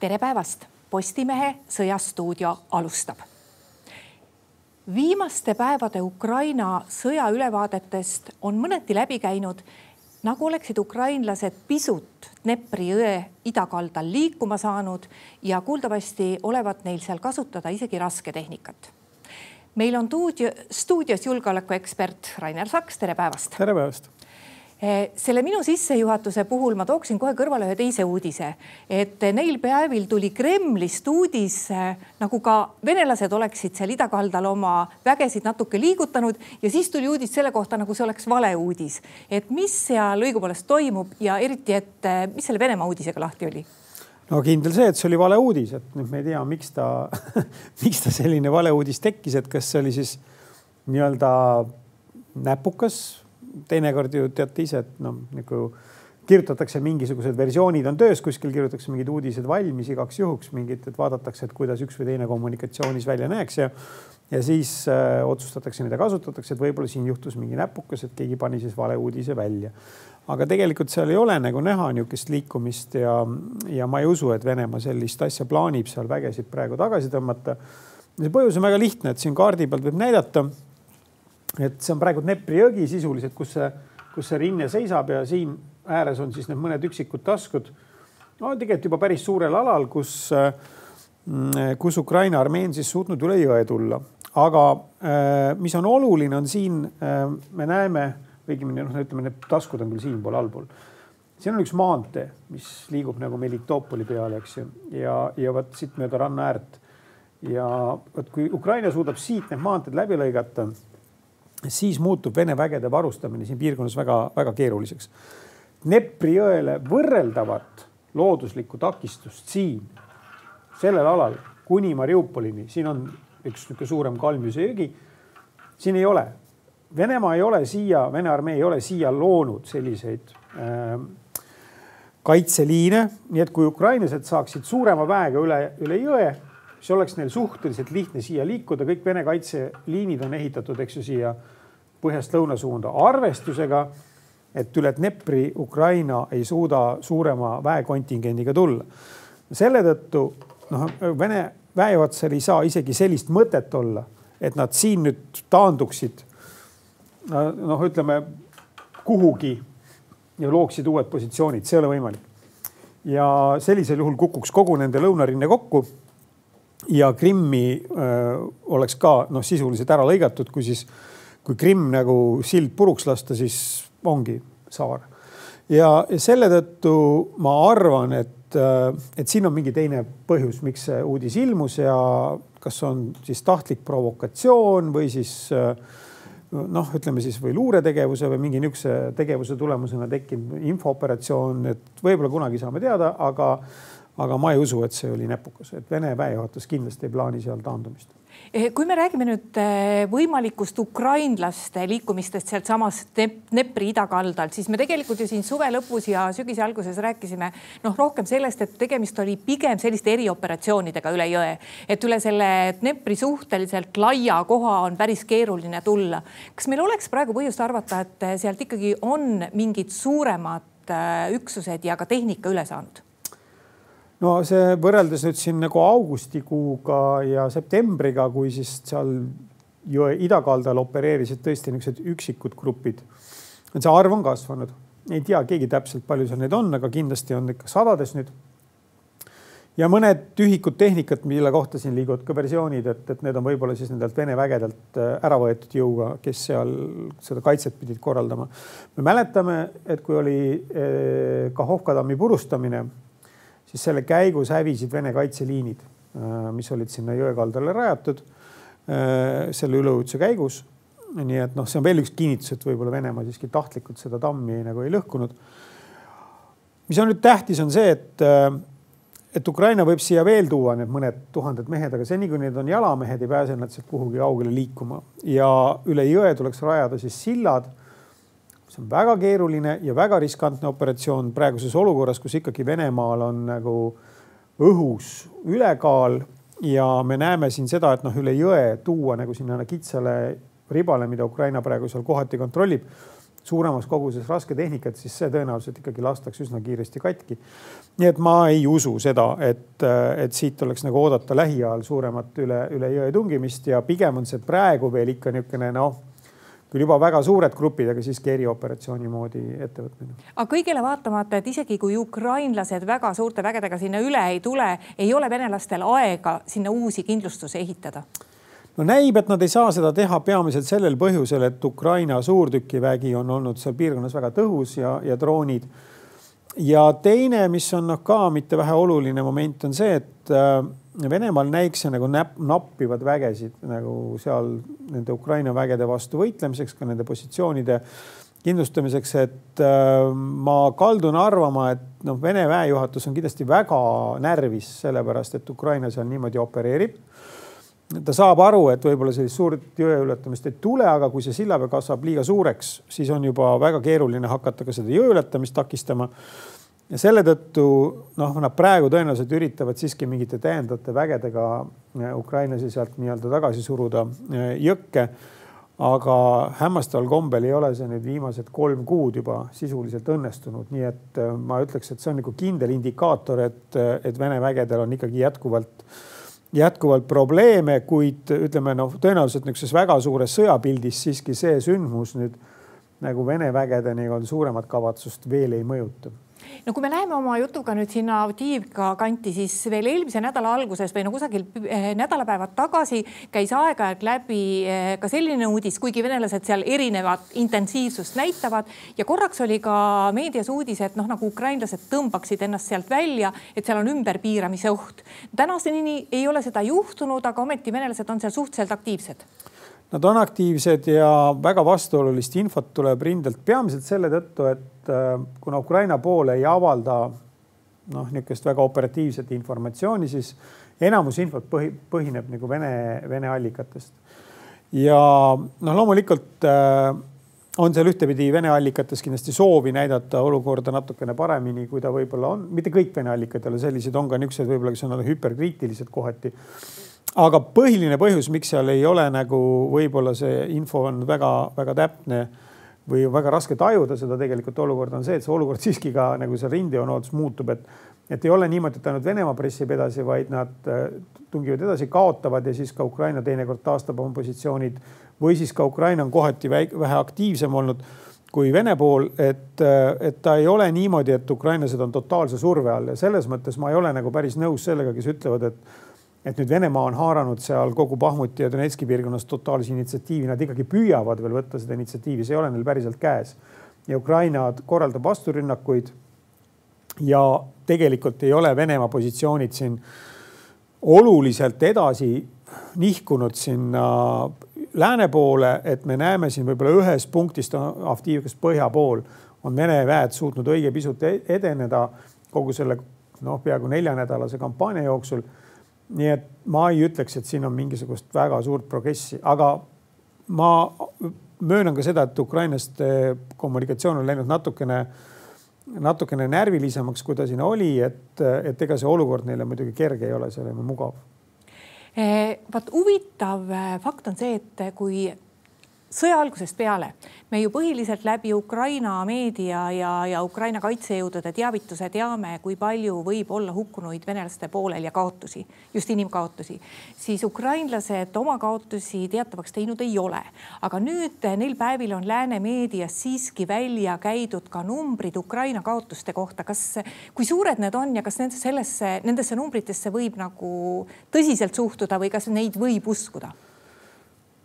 tere päevast, Postimehe Sõjastuudio alustab. viimaste päevade Ukraina sõjaülevaadetest on mõneti läbi käinud, nagu oleksid ukrainlased pisut Dnepri jõe idakaldal liikuma saanud ja kuuldavasti olevat neil seal kasutada isegi rasketehnikat. meil on stuudio, stuudios julgeolekuekspert Rainer Saks, tere päevast. tere päevast selle minu sissejuhatuse puhul ma tooksin kohe kõrvale ühe teise uudise, et neil päevil tuli Kremlist uudis, eh, nagu ka venelased oleksid seal idakaldal oma vägesid natuke liigutanud ja siis tuli uudis selle kohta, nagu see oleks valeuudis. et mis seal õigupoolest toimub ja eriti, et eh, mis selle Venemaa uudisega lahti oli? no kindel see, et see oli valeuudis, et nüüd me ei tea, miks ta miks ta selline valeuudis tekkis, et kas see oli siis nii-öelda näpukas teinekord ju teate ise, et noh, nagu kirjutatakse mingisugused versioonid on töös, kuskil kirjutatakse mingid uudised valmis igaks juhuks mingid, et vaadatakse, et kuidas üks või teine kommunikatsioonis välja näeks ja ja siis äh, otsustatakse, mida kasutatakse, et võib-olla siin juhtus mingi näpukas, et keegi pani siis valeuudise välja. aga tegelikult seal ei ole nagu näha niisugust liikumist ja, ja ma ei usu, et Venemaa sellist asja plaanib seal vägesid praegu tagasi tõmmata. see põhjus on väga lihtne, et siin kaardi pealt võib näidata et see on praegu Dnepri jõgi sisuliselt, kus see, kus see rinne seisab ja siin ääres on siis need mõned üksikud taskud. no tegelikult juba päris suurel alal, kus, mm, kus Ukraina armee on siis suutnud üle jõe tulla, aga äh, mis on oluline, on siin äh, me näeme, õigemini noh, ütleme, need taskud on küll siinpool allpool. siin on üks maantee, mis liigub nagu Melitopoli peale, eks ju, ja, ja vot siit mööda ranna äärt. ja vot kui Ukraina suudab siit need maanteed läbi lõigata siis muutub Vene vägede varustamine siin piirkonnas väga-väga keeruliseks. Dnepri jõele võrreldavat looduslikku takistust siin sellel alal kuni Mariupolini, siin on üks niisugune suurem kalmjuse jõgi. siin ei ole, Venemaa ei ole siia, Vene armee ei ole siia loonud selliseid äh, kaitseliine, nii et kui ukrainlased saaksid suurema väega üle, üle jõe, siis oleks neil suhteliselt lihtne siia liikuda, kõik Vene kaitseliinid on ehitatud, eks ju, siia põhjast lõuna suunda arvestusega, et üle Dnepri Ukraina ei suuda suurema väekontingendiga tulla. selle tõttu noh, Vene väejuhatusel ei saa isegi sellist mõtet olla, et nad siin nüüd taanduksid noh, ütleme kuhugi ja looksid uued positsioonid, see ei ole võimalik. ja sellisel juhul kukuks kogu nende lõunarinne kokku ja Krimmi öö, oleks ka noh, sisuliselt ära lõigatud, kui siis, kui Krimm nagu sild puruks lasta, siis ongi saar. ja, selle tõttu ma arvan, et, et siin on mingi teine põhjus, miks see uudis ilmus ja kas on siis tahtlik provokatsioon või siis noh, ütleme siis või luuretegevuse või mingi niisuguse tegevuse tulemusena tekkinud infooperatsioon, et võib-olla kunagi saame teada, aga aga ma ei usu, et see oli näpukas, et Vene väejuhatus kindlasti ei plaani seal taandumist. Eh, kui me räägime nüüd eh, võimalikust ukrainlaste liikumistest sealtsamast Dnepri idakaldalt, siis me tegelikult ju siin suve lõpus ja sügise alguses rääkisime noh, rohkem sellest, et tegemist oli pigem selliste erioperatsioonidega üle jõe, et üle selle Dnepri suhteliselt laia koha on päris keeruline tulla. kas meil oleks praegu põhjust arvata, et sealt ikkagi on mingid suuremad eh, üksused ja ka tehnika üle saanud? No see võrreldes nüüd siin nagu augustikuuga ja septembriga, kui siis seal jõe idakaldal opereerisid tõesti niisugused üksikud grupid. see arv on kasvanud, ei tea keegi täpselt, palju seal neid on, aga kindlasti on ikka sadades nüüd. ja mõned ühikud tehnikat, mille kohta siin liiguvad ka versioonid, et, et need on võib-olla siis nendelt Vene vägedelt äh, ära võetud jõuga, kes seal seda kaitset pidid korraldama. me mäletame, et kui oli eh, Kahhovka tammi purustamine siis selle käigus hävisid Vene kaitseliinid, äh, mis olid sinna jõe kaldale rajatud äh, selle üleujutuse käigus. nii et noh, see on veel üks kinnitus, et võib-olla Venemaa siiski tahtlikult seda tammi nagu ei lõhkunud. mis on nüüd tähtis, on see, et, äh, et Ukraina võib siia veel tuua need mõned tuhanded mehed, aga seni, kui need on jalamehed, ei pääse nad sealt kuhugi kaugele liikuma ja üle jõe tuleks rajada siis sillad väga keeruline ja väga riskantne operatsioon praeguses olukorras, kus ikkagi Venemaal on nagu õhus ülekaal ja me näeme siin seda, et noh, üle jõe tuua nagu sinna kitsale ribale, mida Ukraina praegu seal kohati kontrollib, suuremas koguses rasketehnikat, siis see tõenäoliselt ikkagi lastakse üsna kiiresti katki. nii et ma ei usu seda, et, et siit oleks nagu oodata lähiajal suuremat üle, üle jõe tungimist ja pigem on see praegu veel ikka niisugune noh küll juba väga suured grupid, aga siiski erioperatsiooni moodi ettevõtmine. aga kõigele vaatamata, et isegi kui ukrainlased väga suurte vägedega sinna üle ei tule, ei ole venelastel aega sinna uusi kindlustusi ehitada no näib, et nad ei saa seda teha peamiselt sellel põhjusel, et Ukraina suurtükivägi on olnud seal piirkonnas väga tõhus ja, ja droonid. ja teine, mis on noh ka mitte väheoluline moment, on see, et äh, Venemaal näikse nagu näp, nappivad vägesid nagu seal nende Ukraina vägede vastu võitlemiseks, ka nende positsioonide kindlustamiseks, et äh, ma kaldun arvama, et noh, Vene väejuhatus on kindlasti väga närvis, sellepärast et Ukraina seal niimoodi opereerib. ta saab aru, et võib-olla sellist suurt jõe ületamist ei tule, aga kui see sillapea kasvab liiga suureks, siis on juba väga keeruline hakata ka seda jõe ületamist takistama ja selle tõttu noh, nad praegu tõenäoliselt üritavad siiski mingite täiendavate vägedega eh, ukrainlasi sealt nii-öelda tagasi suruda eh, jõkke. aga hämmastaval kombel ei ole see nüüd viimased kolm kuud juba sisuliselt õnnestunud, nii et eh, ma ütleks, et see on nagu kindel indikaator, et, et Vene vägedel on ikkagi jätkuvalt jätkuvalt probleeme, kuid ütleme noh, tõenäoliselt niisuguses väga suures sõjapildis siiski see sündmus nüüd nagu Vene vägede nii-öelda suuremat kavatsust veel ei mõjuta no kui me läheme oma jutuga nüüd sinna Avdiivka kanti, siis veel eelmise nädala alguses või no kusagil eh, nädalapäevad tagasi käis aeg-ajalt läbi eh, ka selline uudis, kuigi venelased seal erinevat intensiivsust näitavad ja korraks oli ka meedias uudis, et noh, nagu ukrainlased tõmbaksid ennast sealt välja, et seal on ümberpiiramise oht. tänaseni ei ole seda juhtunud, aga ometi venelased on seal suhteliselt aktiivsed Nad on aktiivsed ja väga vastuolulist infot tuleb rindelt peamiselt selle tõttu, et äh, kuna Ukraina pool ei avalda noh, niisugust väga operatiivset informatsiooni, siis enamus infot põhi, põhineb nagu Vene, Vene allikatest. ja noh, loomulikult äh, on seal ühtepidi Vene allikates kindlasti soovi näidata olukorda natukene paremini, kui ta võib-olla on, mitte kõik Vene allikad ei ole sellised, on ka niisugused võib-olla, kes on hüperkriitilised kohati aga põhiline põhjus, miks seal ei ole nagu võib-olla see info on väga-väga täpne või väga raske tajuda seda tegelikult olukorda, on see, et see olukord siiski ka nagu see rindejoonootus muutub, et et ei ole niimoodi, et ainult Venemaa pressib edasi, vaid nad äh, tungivad edasi, kaotavad ja siis ka Ukraina teinekord taastab oma positsioonid või siis ka Ukraina on kohati vähe aktiivsem olnud kui Vene pool, et, äh, et ta ei ole niimoodi, et ukrainlased on totaalse surve all. Ja selles mõttes ma ei ole nagu päris nõus sellega, kes ütlevad, et et nüüd Venemaa on haaranud seal kogu Bahmuti ja Donetski piirkonnas totaalse initsiatiivi, nad ikkagi püüavad veel võtta seda initsiatiivi, see ei ole neil päriselt käes. ja Ukraina korraldab vasturünnakuid. ja tegelikult ei ole Venemaa positsioonid siin oluliselt edasi nihkunud sinna lääne poole, et me näeme siin võib-olla ühest punktist Avdiivkast põhja pool on Vene väed suutnud õige pisut e-, edeneda kogu selle noh, peaaegu neljanädalase kampaania jooksul nii et ma ei ütleks, et siin on mingisugust väga suurt progressi, aga ma möönan ka seda, et ukrainlaste kommunikatsioon on läinud natukene, natukene närvilisemaks, kui ta siin oli, et, et ega see olukord neile muidugi kerge ei ole, see ei ole mugav. Eh, vaat huvitav eh, fakt on see, et kui sõja algusest peale me ju põhiliselt läbi Ukraina meedia ja, ja Ukraina kaitsejõudude teavituse teame, kui palju võib olla hukkunuid venelaste poolel ja kaotusi, just inimkaotusi, siis ukrainlased oma kaotusi teatavaks teinud ei ole. aga nüüd neil päevil on lääne meedias siiski välja käidud ka numbrid Ukraina kaotuste kohta. kas, kui suured need on ja kas nende sellesse, nendesse numbritesse võib nagu tõsiselt suhtuda või kas neid võib uskuda?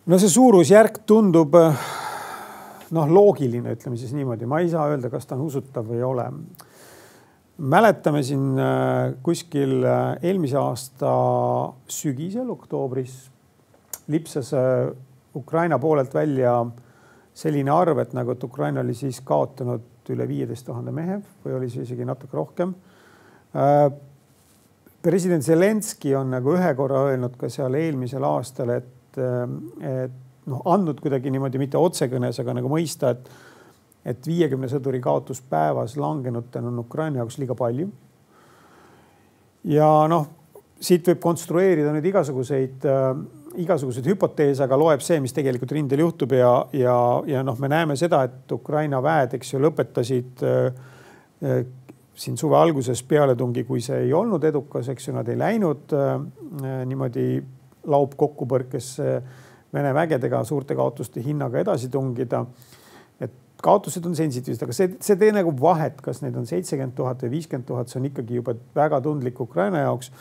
No see suurusjärk tundub noh, loogiline, ütleme siis niimoodi, ma ei saa öelda, kas ta on usutav või ei ole. mäletame siin äh, kuskil äh, eelmise aasta sügisel, oktoobris lipsas Ukraina poolelt välja selline arv, et nagu, et Ukraina oli siis kaotanud üle viieteist tuhande mehe või oli see isegi natuke rohkem. president Zelenskõi on nagu ühe korra öelnud ka seal eelmisel aastal, et, et noh, andnud kuidagi niimoodi mitte otsekõnes, aga nagu mõista, et et viiekümne sõduri kaotus päevas langenutena on Ukraina jaoks liiga palju. ja noh, siit võib konstrueerida nüüd igasuguseid äh, igasuguseid hüpoteese, aga loeb see, mis tegelikult rindel juhtub ja, ja, ja noh, me näeme seda, et Ukraina väed, eks ju, lõpetasid äh, siin suve alguses pealetungi, kui see ei olnud edukas, eks ju, nad ei läinud äh, niimoodi laupkokkupõrkesse Vene vägedega suurte kaotuste hinnaga edasi tungida. et kaotused on sensitiivsed, aga see, see tee nagu vahet, kas neid on seitsekümmend tuhat või viiskümmend tuhat, see on ikkagi juba väga tundlik Ukraina jaoks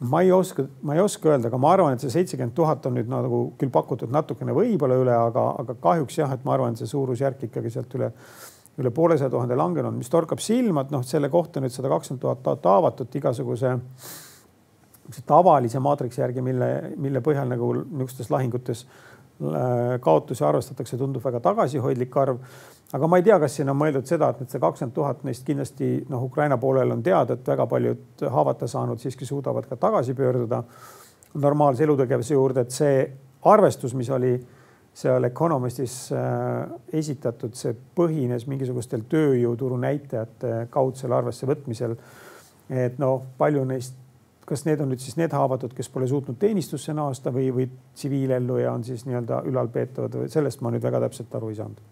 ma ei oska, ma ei oska öelda, aga ma arvan, et see seitsekümmend tuhat on nüüd nagu küll pakutud natukene võib-olla üle, aga, aga kahjuks jah, et ma arvan, et see suurusjärk ikkagi sealt üle, üle poolesaja tuhande langenud, mis torkab silma, et noh, selle kohta nüüd sada kakskümmend tuhat avatud igasuguse tavalise maatriksi järgi, mille, mille põhjal nagu niisugustes lahingutes äh, kaotusi arvestatakse, tundub väga tagasihoidlik arv aga ma ei tea, kas siin on mõeldud seda, et nüüd see kakskümmend tuhat neist kindlasti noh, Ukraina poolel on teada, et väga paljud haavata saanud siiski suudavad ka tagasi pöörduda normaalse elutegevuse juurde, et see arvestus, mis oli seal Economistis äh, esitatud, see põhines mingisugustel tööjõuturu näitajate kaudsel arvesse võtmisel. et noh, palju neist, kas need on nüüd siis need haavatud, kes pole suutnud teenistusse naasta või, või tsiviilellu ja on siis nii-öelda ülalpeetavad või sellest ma nüüd väga täpselt aru ei saanud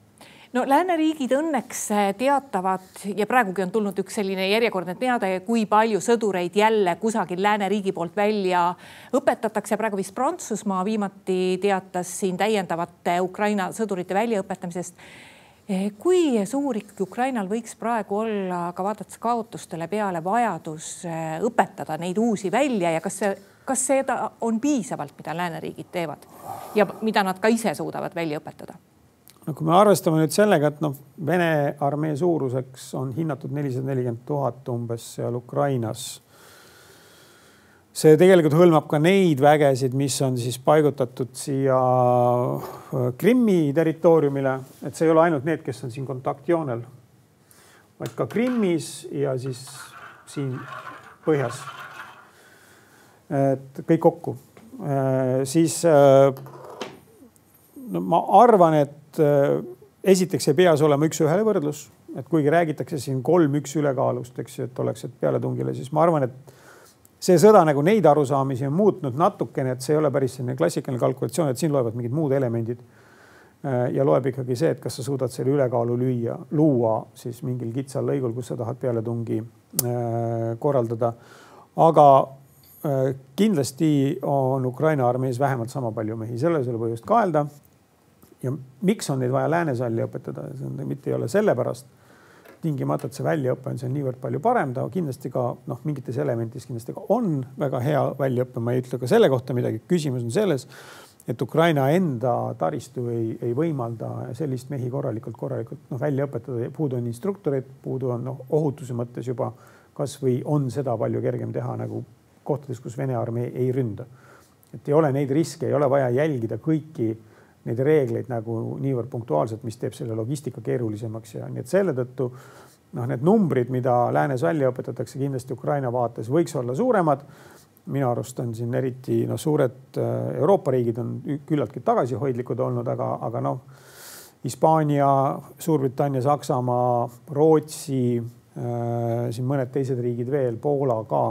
no lääneriigid õnneks eh, teatavad ja praegugi on tulnud üks selline järjekordne teade, kui palju sõdureid jälle kusagil lääneriigi poolt välja õpetatakse. praegu vist Prantsusmaa viimati teatas siin täiendavate Ukraina sõdurite väljaõpetamisest. Eh, kui suur ikkagi Ukrainal võiks praegu olla, ka vaadates kaotustele peale, vajadus eh, õpetada neid uusi välja ja kas see, kas seda on piisavalt, mida lääneriigid teevad ja mida nad ka ise suudavad välja õpetada? no kui me arvestame nüüd sellega, et noh, Vene armee suuruseks on hinnatud nelisada nelikümmend tuhat umbes seal Ukrainas. See tegelikult hõlmab ka neid vägesid, mis on siis paigutatud siia äh, Krimmi territooriumile, et see ei ole ainult need, kes on siin kontaktjoonel, vaid ka Krimmis ja siis siin põhjas. et kõik kokku, äh, siis äh, no ma arvan, et esiteks ei pea see olema üks-ühele võrdlus, et kuigi räägitakse siin kolm-üks ülekaalust, eks ju, et oleks, et pealetungile, siis ma arvan, et see sõda nagu neid arusaamisi on muutnud natukene, et see ei ole päris selline klassikaline kalkulatsioon, et siin loevad mingid muud elemendid. Äh, ja loeb ikkagi see, et kas sa suudad selle ülekaalu lüüa, luua siis mingil kitsal lõigul, kus sa tahad pealetungi äh, korraldada. aga kindlasti on Ukraina armees vähemalt sama palju mehi, selles ei ole põhjust kaelda ja miks on neid vaja läänesalli õpetada, see on mitte ei ole sellepärast tingimata, et see väljaõpe on seal niivõrd palju parem, ta kindlasti ka noh, mingites elementides kindlasti ka on väga hea väljaõpe, ma ei ütle ka selle kohta midagi. küsimus on selles, et Ukraina enda taristu ei, ei võimalda sellist mehi korralikult, korralikult noh välja õpetada, puudu on instruktoreid, puudu on noh, ohutuse mõttes juba kasvõi on seda palju kergem teha nagu kohtades, kus Vene armee ei ründa. et ei ole neid riske, ei ole vaja jälgida kõiki neid reegleid nagu niivõrd punktuaalselt, mis teeb selle logistika keerulisemaks ja nii et selle tõttu noh, need numbrid, mida läänes välja õpetatakse, kindlasti Ukraina vaates võiks olla suuremad. minu arust on siin eriti noh, suured äh, Euroopa riigid on küllaltki tagasihoidlikud olnud, aga, aga noh, Hispaania, Suurbritannia, Saksamaa, Rootsi äh,, siin mõned teised riigid veel, Poola ka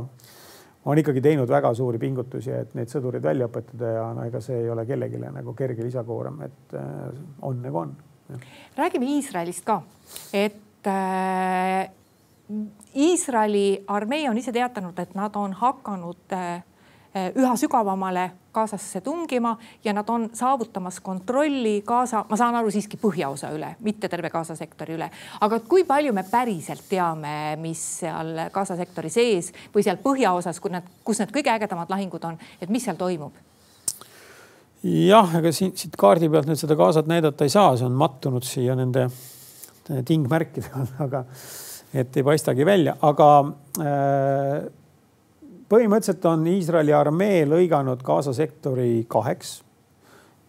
on ikkagi teinud väga suuri pingutusi, et neid sõdureid välja õpetada ja no ega see ei ole kellelegi nagu kerge lisakoorem, et äh, on nagu on. räägime Iisraelist ka, et äh, Iisraeli armee on ise teatanud, et nad on hakanud äh, üha sügavamale Gazasse tungima ja nad on saavutamas kontrolli Gaza, ma saan aru siiski põhjaosa üle, mitte terve Gaza sektori üle. aga kui palju me päriselt teame, mis seal Gaza sektori sees või seal põhjaosas, kus need, kus need kõige ägedamad lahingud on, et mis seal toimub? jah, ega siin siit kaardi pealt nüüd seda Gazat näidata ei saa, see on mattunud siia nende tingmärkide all, aga et ei paistagi välja, aga äh, põhimõtteliselt on Iisraeli armee lõiganud Gaza sektori kaheks.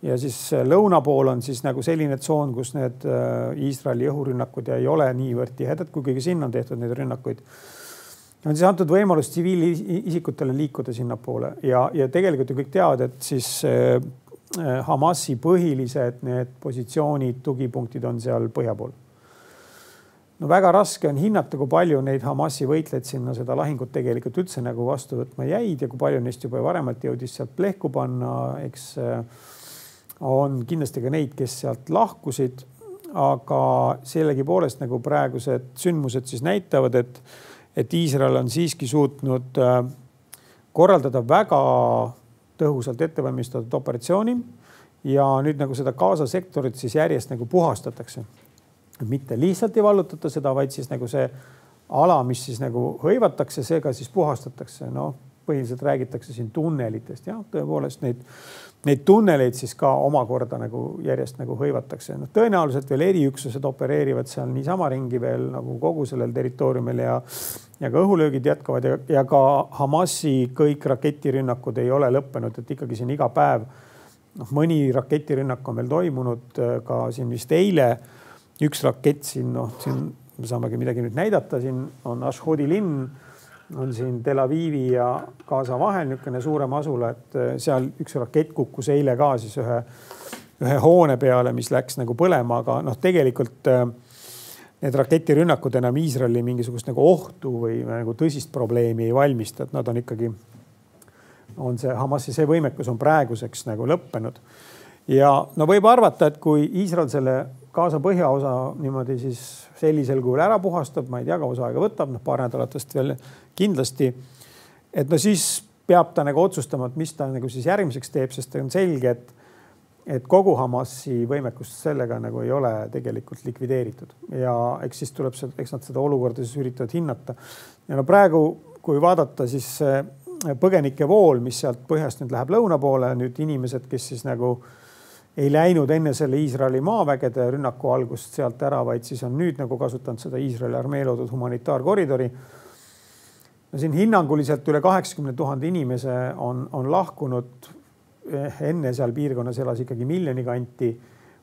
ja siis äh, lõuna pool on siis nagu selline tsoon, kus need äh, Iisraeli õhurünnakud ei ole niivõrd tihedad, kuigi sinna on tehtud neid rünnakuid. on siis antud võimalus tsiviilisikutele liikuda sinnapoole ja, ja tegelikult ju kõik teavad, et siis äh, Hamasi põhilised need positsioonid, tugipunktid on seal põhja pool no väga raske on hinnata, kui palju neid Hamasi võitlejaid sinna seda lahingut tegelikult üldse nagu vastu võtma jäid ja kui palju neist juba varemalt jõudis sealt plehku panna, eks äh, on kindlasti ka neid, kes sealt lahkusid. aga sellegipoolest nagu praegused sündmused siis näitavad, et, et Iisrael on siiski suutnud äh, korraldada väga tõhusalt ettevalmistatud operatsiooni ja nüüd nagu seda Gaza sektorit siis järjest nagu puhastatakse mitte lihtsalt ei vallutata seda, vaid siis nagu see ala, mis siis nagu hõivatakse, seega siis puhastatakse. noh, põhiliselt räägitakse siin tunnelitest, jah, tõepoolest neid, neid tunneleid siis ka omakorda nagu järjest nagu hõivatakse. noh, tõenäoliselt veel eriüksused opereerivad seal niisama ringi veel nagu kogu sellel territooriumil ja ja ka õhulöögid jätkavad ja, ja ka Hamasi kõik raketirünnakud ei ole lõppenud, et ikkagi siin iga päev noh, mõni raketirünnak on veel toimunud ka siin vist eile üks rakett siin, noh, siin me saamegi midagi nüüd näidata, siin on Ashdodi linn, on siin Tel Avivi ja Gaza vahel niisugune suurem asula, et äh, seal üks rakett kukkus eile ka siis ühe, ühe hoone peale, mis läks nagu põlema, aga noh, tegelikult äh, need raketirünnakud enam Iisraeli mingisugust nagu ohtu või nagu tõsist probleemi ei valmista, et nad on ikkagi, on see Hamasi see võimekus on praeguseks nagu lõppenud. ja no võib arvata, et kui Iisrael selle Gaza põhjaosa niimoodi siis sellisel kujul ära puhastab, ma ei tea, kaua see aega võtab, noh, paar nädalat vast veel kindlasti. et no siis peab ta nagu otsustama, et mis ta nagu siis järgmiseks teeb, sest on selge, et, et kogu Hamasi võimekust sellega nagu ei ole tegelikult likvideeritud ja eks siis tuleb, eks nad seda olukorda siis üritavad hinnata. ja no praegu, kui vaadata, siis põgenike vool, mis sealt põhjast nüüd läheb lõuna poole, nüüd inimesed, kes siis nagu äh, ei läinud enne selle Iisraeli maavägede rünnaku algust sealt ära, vaid siis on nüüd nagu kasutanud seda Iisraeli armee loodud humanitaarkoridori. no siin hinnanguliselt üle kaheksakümne tuhande inimese on, on lahkunud. Eh, enne seal piirkonnas elas ikkagi miljoni kanti.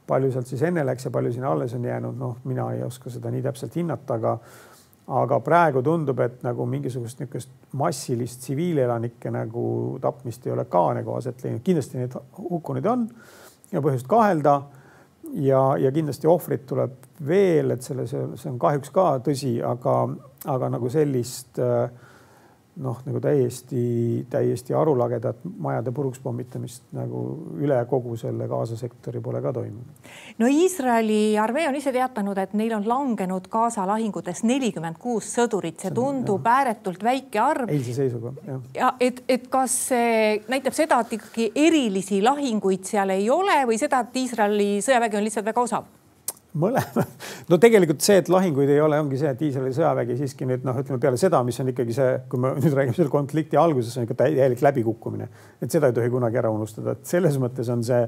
palju sealt siis enne läks ja palju sinna alles on jäänud, noh, mina ei oska seda nii täpselt hinnata, aga aga praegu tundub, et nagu mingisugust niisugust massilist tsiviilelanike nagu tapmist ei ole ka nagu aset leidnud, kindlasti neid hukkunuid on ja põhjust kahelda. ja, ja kindlasti ohvrit tuleb veel, et selles, see on kahjuks ka tõsi, aga, aga nagu sellist äh, noh, nagu täiesti, täiesti arulagedat majade puruks pommitamist nagu üle kogu selle Gaza sektori pole ka toimunud. no Iisraeli armee on ise teatanud, et neil on langenud Gaza lahingutes nelikümmend kuus sõdurit, see tundub jah. ääretult väike arv. eilse seisuga, jah. ja et, et kas see näitab seda, et ikkagi erilisi lahinguid seal ei ole või seda, et Iisraeli sõjavägi on lihtsalt väga osav? Mõlema, no tegelikult see, et lahinguid ei ole, ongi see, et Iisraeli sõjavägi siiski nüüd noh, ütleme peale seda, mis on ikkagi see, kui me nüüd räägime selle konflikti alguses on ikka täielik läbikukkumine, et seda ei tohi kunagi ära unustada, et selles mõttes on see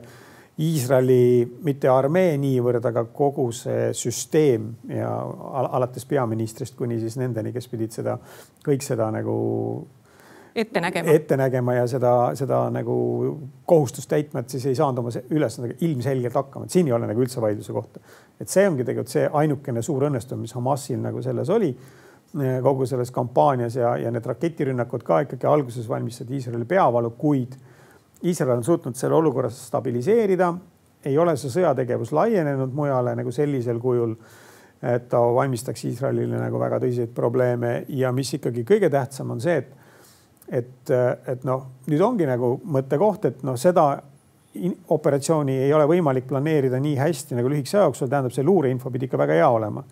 Iisraeli mitte armee niivõrd, aga kogu see süsteem ja alates peaministrist kuni siis nendeni, kes pidid seda kõik seda nagu ette nägema, ette nägema ja seda, seda nagu kohustust täitma, et siis ei saanud oma ülesandega ilmselgelt hakkama, et siin ei ole nagu üldse vaidluse kohta. et see ongi tegelikult see ainukene suur õnnestumine, mis Hamasil nagu selles oli eh, kogu selles kampaanias ja, ja need raketirünnakud ka ikkagi alguses valmistasid Iisraeli peavalu, kuid Iisrael on suutnud selle olukorra stabiliseerida. ei ole see sõjategevus laienenud mujale nagu sellisel kujul, et ta valmistaks Iisraelile nagu väga tõsiseid probleeme ja mis ikkagi kõige tähtsam on see, et et, et noh, nüüd ongi nagu mõttekoht, et noh, seda operatsiooni ei ole võimalik planeerida nii hästi nagu lühikese aja jooksul, tähendab, see luureinfo pidi ikka väga hea olema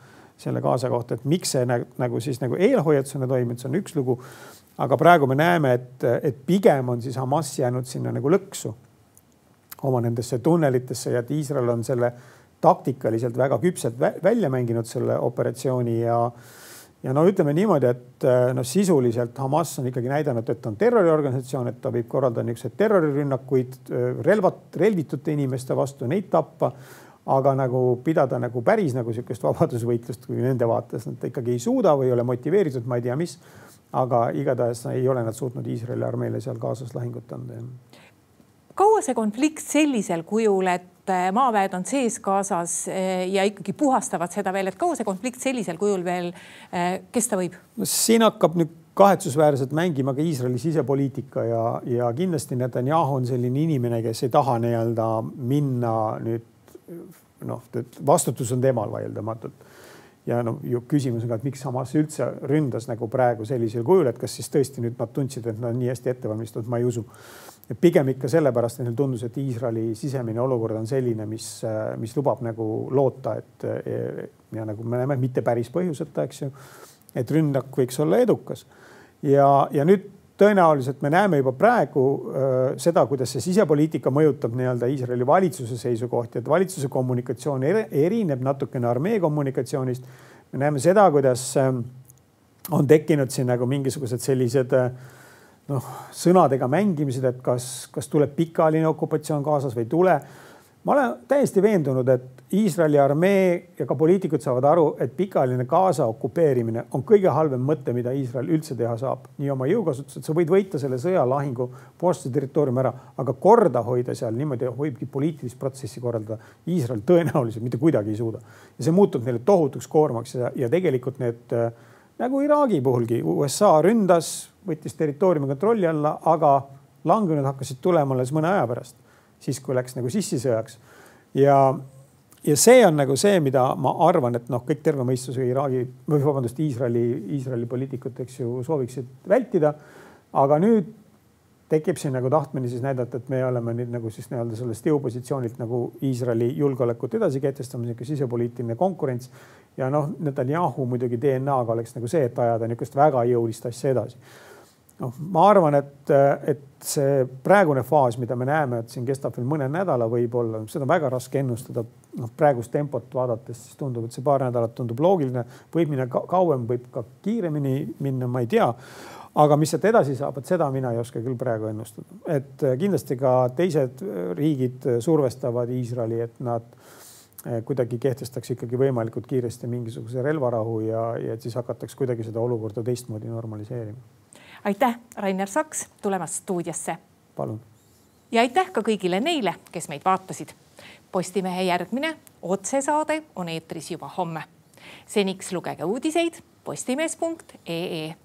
selle Gaza kohta, et miks see nagu, nagu siis nagu eelhoiatusena toimib, see on üks lugu. aga praegu me näeme, et, et pigem on siis Hamas jäänud sinna nagu lõksu oma nendesse tunnelitesse ja et Iisrael on selle taktikaliselt väga küpselt välja mänginud selle operatsiooni ja ja no ütleme niimoodi, et noh, sisuliselt Hamas on ikkagi näidanud, et on terroriorganisatsioon, et ta võib korraldada niisuguseid terrorirünnakuid äh, relvat, relvitute inimeste vastu, neid tappa. aga nagu pidada nagu päris nagu niisugust vabadusvõitlust, kui nende vaates nad ikkagi ei suuda või ei ole motiveeritud, ma ei tea, mis. aga igatahes ei ole nad suutnud Iisraeli armeele seal kaasas lahingut anda kaua see konflikt sellisel kujul, et äh, maaväed on sees Gazas äh, ja ikkagi puhastavad seda veel, et kaua see konflikt sellisel kujul veel äh, kesta võib? no siin hakkab nüüd kahetsusväärselt mängima ka Iisraeli sisepoliitika ja, ja kindlasti Netanyahu on selline inimene, kes ei taha nii-öelda minna nüüd noh, vastutus on temal vaieldamatult ja no ju küsimus on ka, et miks Hamas üldse ründas nagu praegu sellisel kujul, et kas siis tõesti nüüd nad tundsid, et nad on nii hästi ette valmistatud, ma ei usu. Pigem ikka sellepärast, et neile tundus, et Iisraeli sisemine olukord on selline, mis, mis lubab nagu loota, et ja nagu me näeme, mitte päris põhjuseta, eks ju, et rünnak võiks olla edukas. ja, ja nüüd tõenäoliselt me näeme juba praegu äh, seda, kuidas see sisepoliitika mõjutab nii-öelda Iisraeli valitsuse seisukohti, et valitsuse kommunikatsioon erineb natukene armee kommunikatsioonist. me näeme seda, kuidas äh, on tekkinud siin nagu mingisugused sellised äh, noh, sõnadega mängimised, et kas, kas tuleb pikaajaline okupatsioon kaasas või ei tule ma olen täiesti veendunud, et Iisraeli armee ja ka poliitikud saavad aru, et pikaajaline Gaza okupeerimine on kõige halvem mõte, mida Iisrael üldse teha saab. nii oma jõukasutused, sa võid võita selle sõjalahingu, puhastada territooriumi ära, aga korda hoida seal niimoodi, hoidki poliitilist protsessi korraldada. Iisrael tõenäoliselt mitte kuidagi ei suuda ja see muutub neile tohutuks koormaks ja, ja tegelikult need nagu Iraagi puhulgi USA ründas, võttis territooriumi kontrolli alla, aga langenud hakkasid tulema alles mõne aja pärast siis kui läks nagu sissisõjaks. ja, ja see on nagu see, mida ma arvan, et noh, kõik terve mõistusega Iraagi või vabandust, Iisraeli, Iisraeli poliitikud, eks ju, sooviksid vältida. aga nüüd tekib siin nagu tahtmine siis näidata, et me oleme nüüd nagu siis nii-öelda sellest jõupositsioonilt nagu Iisraeli julgeolekut edasi kehtestama, niisugune sisepoliitiline konkurents. ja noh, Netanyahu muidugi DNA-ga oleks nagu see, et ajada niisugust väga jõulist asja edasi noh, ma arvan, et, et see praegune faas, mida me näeme, et siin kestab veel mõne nädala võib-olla, seda on väga raske ennustada. noh, praegust tempot vaadates siis tundub, et see paar nädalat tundub loogiline, võib minna kauem, võib ka kiiremini minna, ma ei tea. Aga mis sealt edasi saab, et seda mina ei oska küll praegu ennustada, et kindlasti ka teised riigid survestavad Iisraeli, et nad kuidagi kehtestaks ikkagi võimalikult kiiresti mingisuguse relvarahu ja, ja et siis hakataks kuidagi seda olukorda teistmoodi normaliseerima aitäh, Rainer Saks tulemast stuudiosse. palun. ja aitäh ka kõigile neile, kes meid vaatasid. Postimehe järgmine otsesaade on eetris juba homme. seniks lugege uudiseid postimees.ee